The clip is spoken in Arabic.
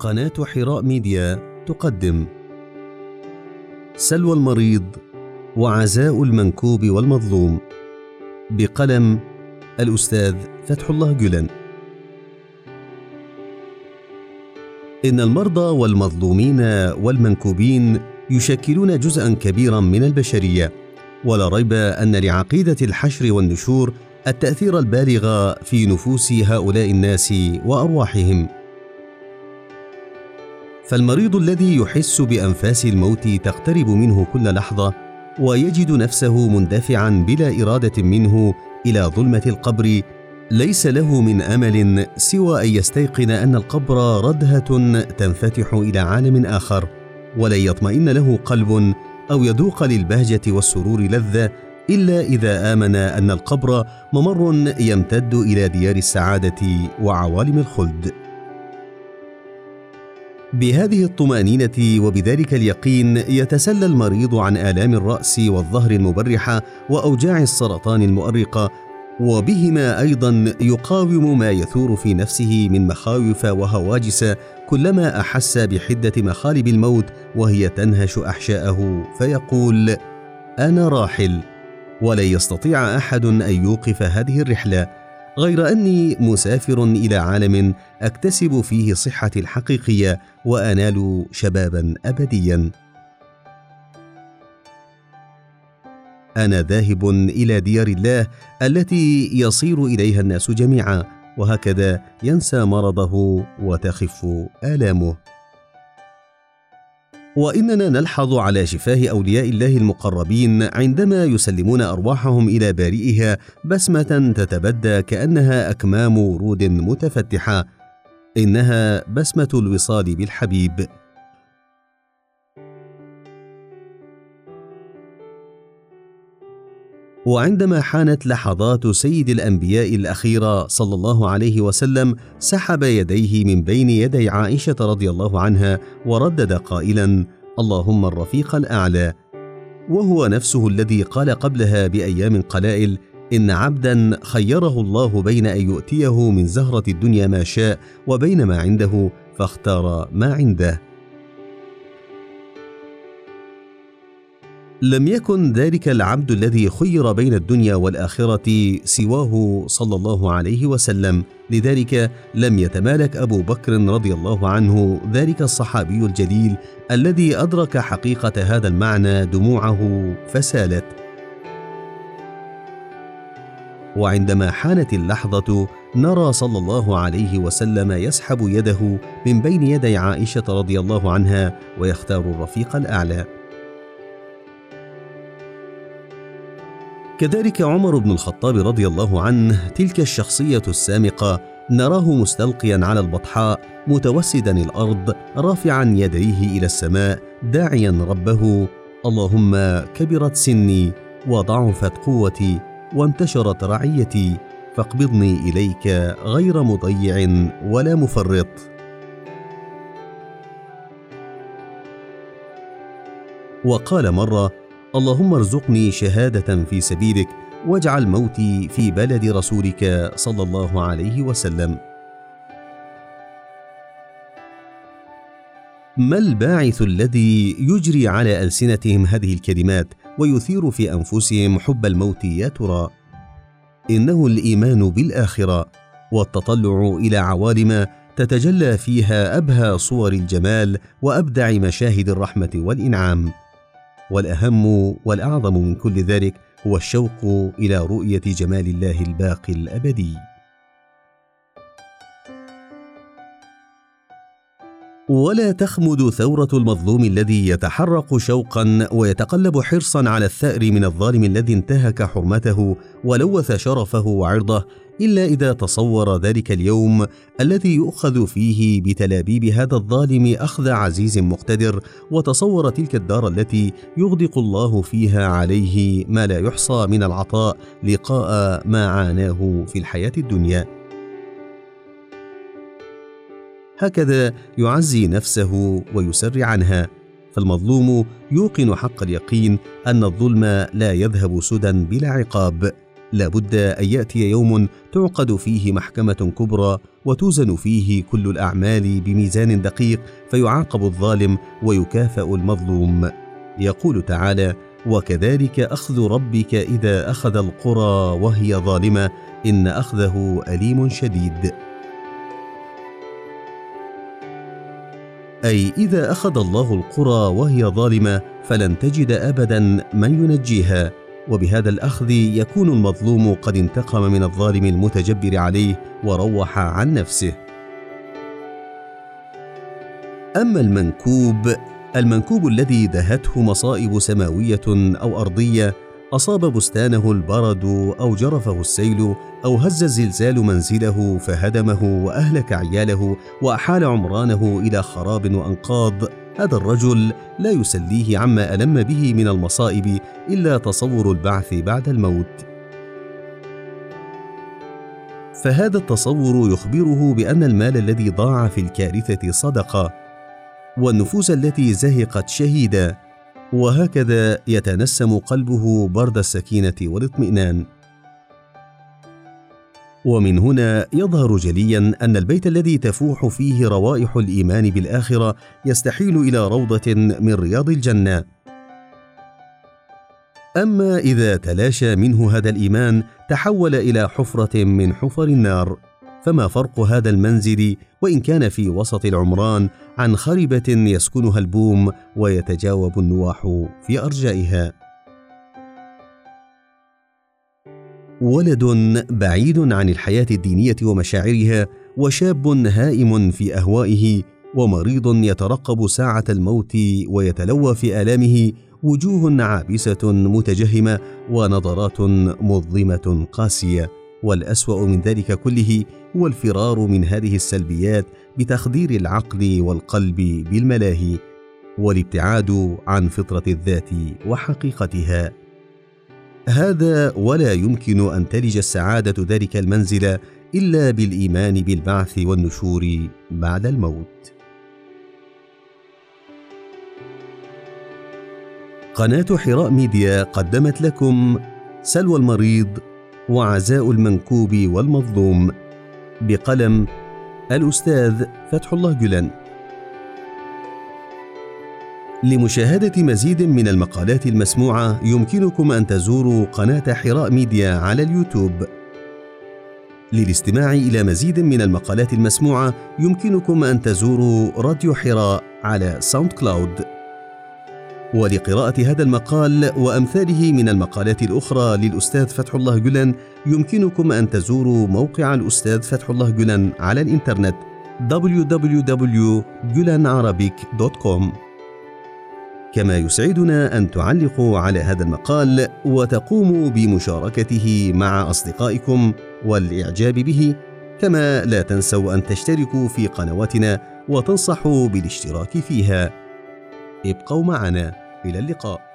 قناة حراء ميديا تقدم. سلوى المريض وعزاء المنكوب والمظلوم. بقلم الأستاذ فتح الله جلن إن المرضى والمظلومين والمنكوبين يشكلون جزءا كبيرا من البشرية ولا ريب أن لعقيدة الحشر والنشور التأثير البالغ في نفوس هؤلاء الناس وأرواحهم. فالمريض الذي يحس بأنفاس الموت تقترب منه كل لحظة ويجد نفسه مندفعا بلا إرادة منه إلى ظلمة القبر ليس له من أمل سوى أن يستيقن أن القبر ردهة تنفتح إلى عالم آخر ولن يطمئن له قلب أو يذوق للبهجة والسرور لذة إلا إذا آمن أن القبر ممر يمتد إلى ديار السعادة وعوالم الخلد. بهذه الطمأنينة وبذلك اليقين يتسلى المريض عن آلام الرأس والظهر المبرحه وأوجاع السرطان المؤرقه وبهما أيضا يقاوم ما يثور في نفسه من مخاوف وهواجس كلما أحس بحدة مخالب الموت وهي تنهش أحشاءه فيقول أنا راحل ولن يستطيع أحد أن يوقف هذه الرحلة. غير أني مسافر إلى عالم أكتسب فيه صحتي الحقيقية وأنال شبابا ابديا. أنا ذاهب إلى ديار الله التي يصير إليها الناس جميعا وهكذا ينسى مرضه وتخف آلامه. وإننا نلحظ على شفاه أولياء الله المقربين عندما يسلمون أرواحهم إلى بارئها بسمة تتبدى كأنها أكمام ورود متفتحة. إنها بسمة الوصال بالحبيب. وعندما حانت لحظات سيد الأنبياء الاخيره صلى الله عليه وسلم سحب يديه من بين يدي عائشة رضي الله عنها وردد قائلا اللهم الرفيق الأعلى. وهو نفسه الذي قال قبلها بأيام قلائل إن عبدا خيره الله بين أن يؤتيه من زهرة الدنيا ما شاء وبين ما عنده فاختار ما عنده. لم يكن ذلك العبد الذي خير بين الدنيا والآخرة سواه صلى الله عليه وسلم. لذلك لم يتمالك أبو بكر رضي الله عنه ذلك الصحابي الجليل الذي أدرك حقيقة هذا المعنى دموعه فسالت وعندما حانت اللحظة نرى صلى الله عليه وسلم يسحب يده من بين يدي عائشة رضي الله عنها ويختار الرفيق الأعلى. كذلك عمر بن الخطاب رضي الله عنه تلك الشخصية السامقة نراه مستلقيا على البطحاء متوسدا الأرض رافعا يديه إلى السماء داعيا ربه اللهم كبرت سني وضعفت قوتي وانتشرت رعيتي فاقبضني إليك غير مضيع ولا مفرط. وقال مرة اللهم ارزقني شهادة في سبيلك واجعل موتي في بلد رسولك صلى الله عليه وسلم. ما الباعث الذي يجري على ألسنتهم هذه الكلمات ويثير في أنفسهم حب الموت يا ترى؟ إنه الإيمان بالآخرة والتطلع إلى عوالم تتجلى فيها أبهى صور الجمال وأبدع مشاهد الرحمة والإنعام. والأهم والأعظم من كل ذلك هو الشوق إلى رؤية جمال الله الباقي الأبدي. ولا تخمد ثورة المظلوم الذي يتحرق شوقا ويتقلب حرصا على الثأر من الظالم الذي انتهك حرمته ولوث شرفه وعرضه إلا إذا تصور ذلك اليوم الذي يؤخذ فيه بتلابيب هذا الظالم أخذ عزيز مقتدر وتصور تلك الدار التي يغدق الله فيها عليه ما لا يحصى من العطاء لقاء ما عاناه في الحياة الدنيا. هكذا يعزي نفسه ويسر عنها فالمظلوم يوقن حق اليقين أن الظلم لا يذهب سدى بلا عقاب. لا بد أن يأتي يوم تعقد فيه محكمة كبرى وتوزن فيه كل الأعمال بميزان دقيق فيعاقب الظالم ويكافأ المظلوم. يقول تعالى وكذلك أخذ ربك إذا أخذ القرى وهي ظالمة إن أخذه أليم شديد. أي إذا أخذ الله القرى وهي ظالمة فلن تجد ابدا من ينجيها. وبهذا الأخذ يكون المظلوم قد انتقم من الظالم المتجبر عليه وروح عن نفسه. أما المنكوب المنكوب الذي دهته مصائب سماوية أو أرضية أصاب بستانه البرد أو جرفه السيل أو هز الزلزال منزله فهدمه وأهلك عياله وأحال عمرانه إلى خراب وأنقاض. هذا الرجل لا يسليه عما ألم به من المصائب إلا تصور البعث بعد الموت. فهذا التصور يخبره بأن المال الذي ضاع في الكارثة صدقة والنفوس التي زهقت شهيده وهكذا يتنسم قلبه برد السكينة والاطمئنان. ومن هنا يظهر جليا أن البيت الذي تفوح فيه روائح الإيمان بالآخرة يستحيل إلى روضة من رياض الجنة. أما إذا تلاشى منه هذا الإيمان تحول إلى حفرة من حفر النار. فما فرق هذا المنزل وإن كان في وسط العمران عن خربه يسكنها البوم ويتجاوب النواح في أرجائها. ولد بعيد عن الحياة الدينية ومشاعرها وشاب هائم في أهوائه ومريض يترقب ساعة الموت ويتلوى في آلامه وجوه عابسة متجهمة ونظرات مظلمة قاسية. والأسوأ من ذلك كله هو الفرار من هذه السلبيات بتخدير العقل والقلب بالملاهي والابتعاد عن فطرة الذات وحقيقتها. هذا ولا يمكن أن تلج السعادة ذلك المنزل إلا بالإيمان بالبعث والنشور بعد الموت. قناة حراء ميديا قدمت لكم سلوى المريض وعزاء المنكوب والمظلوم بقلم الأستاذ فتح الله كولن لمشاهدة مزيد من المقالات المسموعة يمكنكم أن تزوروا قناة حراء ميديا على اليوتيوب. للاستماع إلى مزيد من المقالات المسموعة يمكنكم أن تزوروا راديو حراء على ساوند كلاود. ولقراءة هذا المقال وأمثاله من المقالات الأخرى للأستاذ فتح الله جلن يمكنكم أن تزوروا موقع الأستاذ فتح الله جلن على الإنترنت www.gulanarabic.com كما يسعدنا أن تعلقوا على هذا المقال وتقوموا بمشاركته مع أصدقائكم والإعجاب به كما لا تنسوا أن تشتركوا في قنواتنا وتنصحوا بالاشتراك فيها. ابقوا معنا. إلى اللقاء.